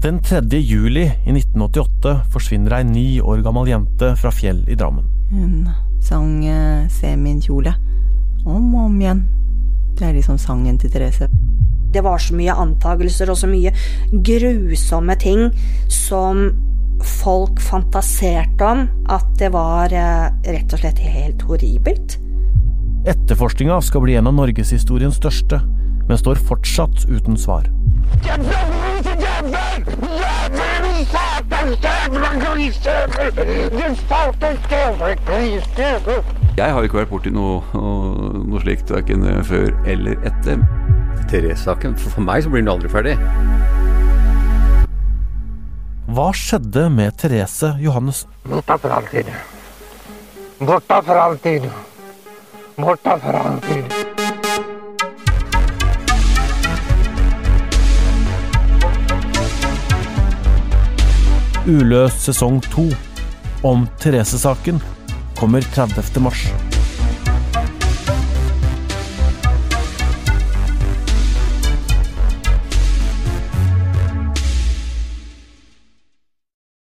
Den 3. juli i 1988 forsvinner ei ni år gammel jente fra Fjell i Drammen. Hun sang eh, Se min kjole om og om igjen. Det er liksom sangen til Therese. Det var så mye antagelser og så mye grusomme ting som folk fantaserte om at det var eh, rett og slett helt horribelt. Etterforskninga skal bli en av norgeshistoriens største, men står fortsatt uten svar. Jeg har ikke vært borti noe, noe slikt verken før eller etter. Therese-saken, for, meg så blir den aldri ferdig. Hva skjedde med Therese Johannessen? Borta for alltid. Borta for alltid. Borta for alltid. Uløst sesong to om Therese-saken kommer 30. mars.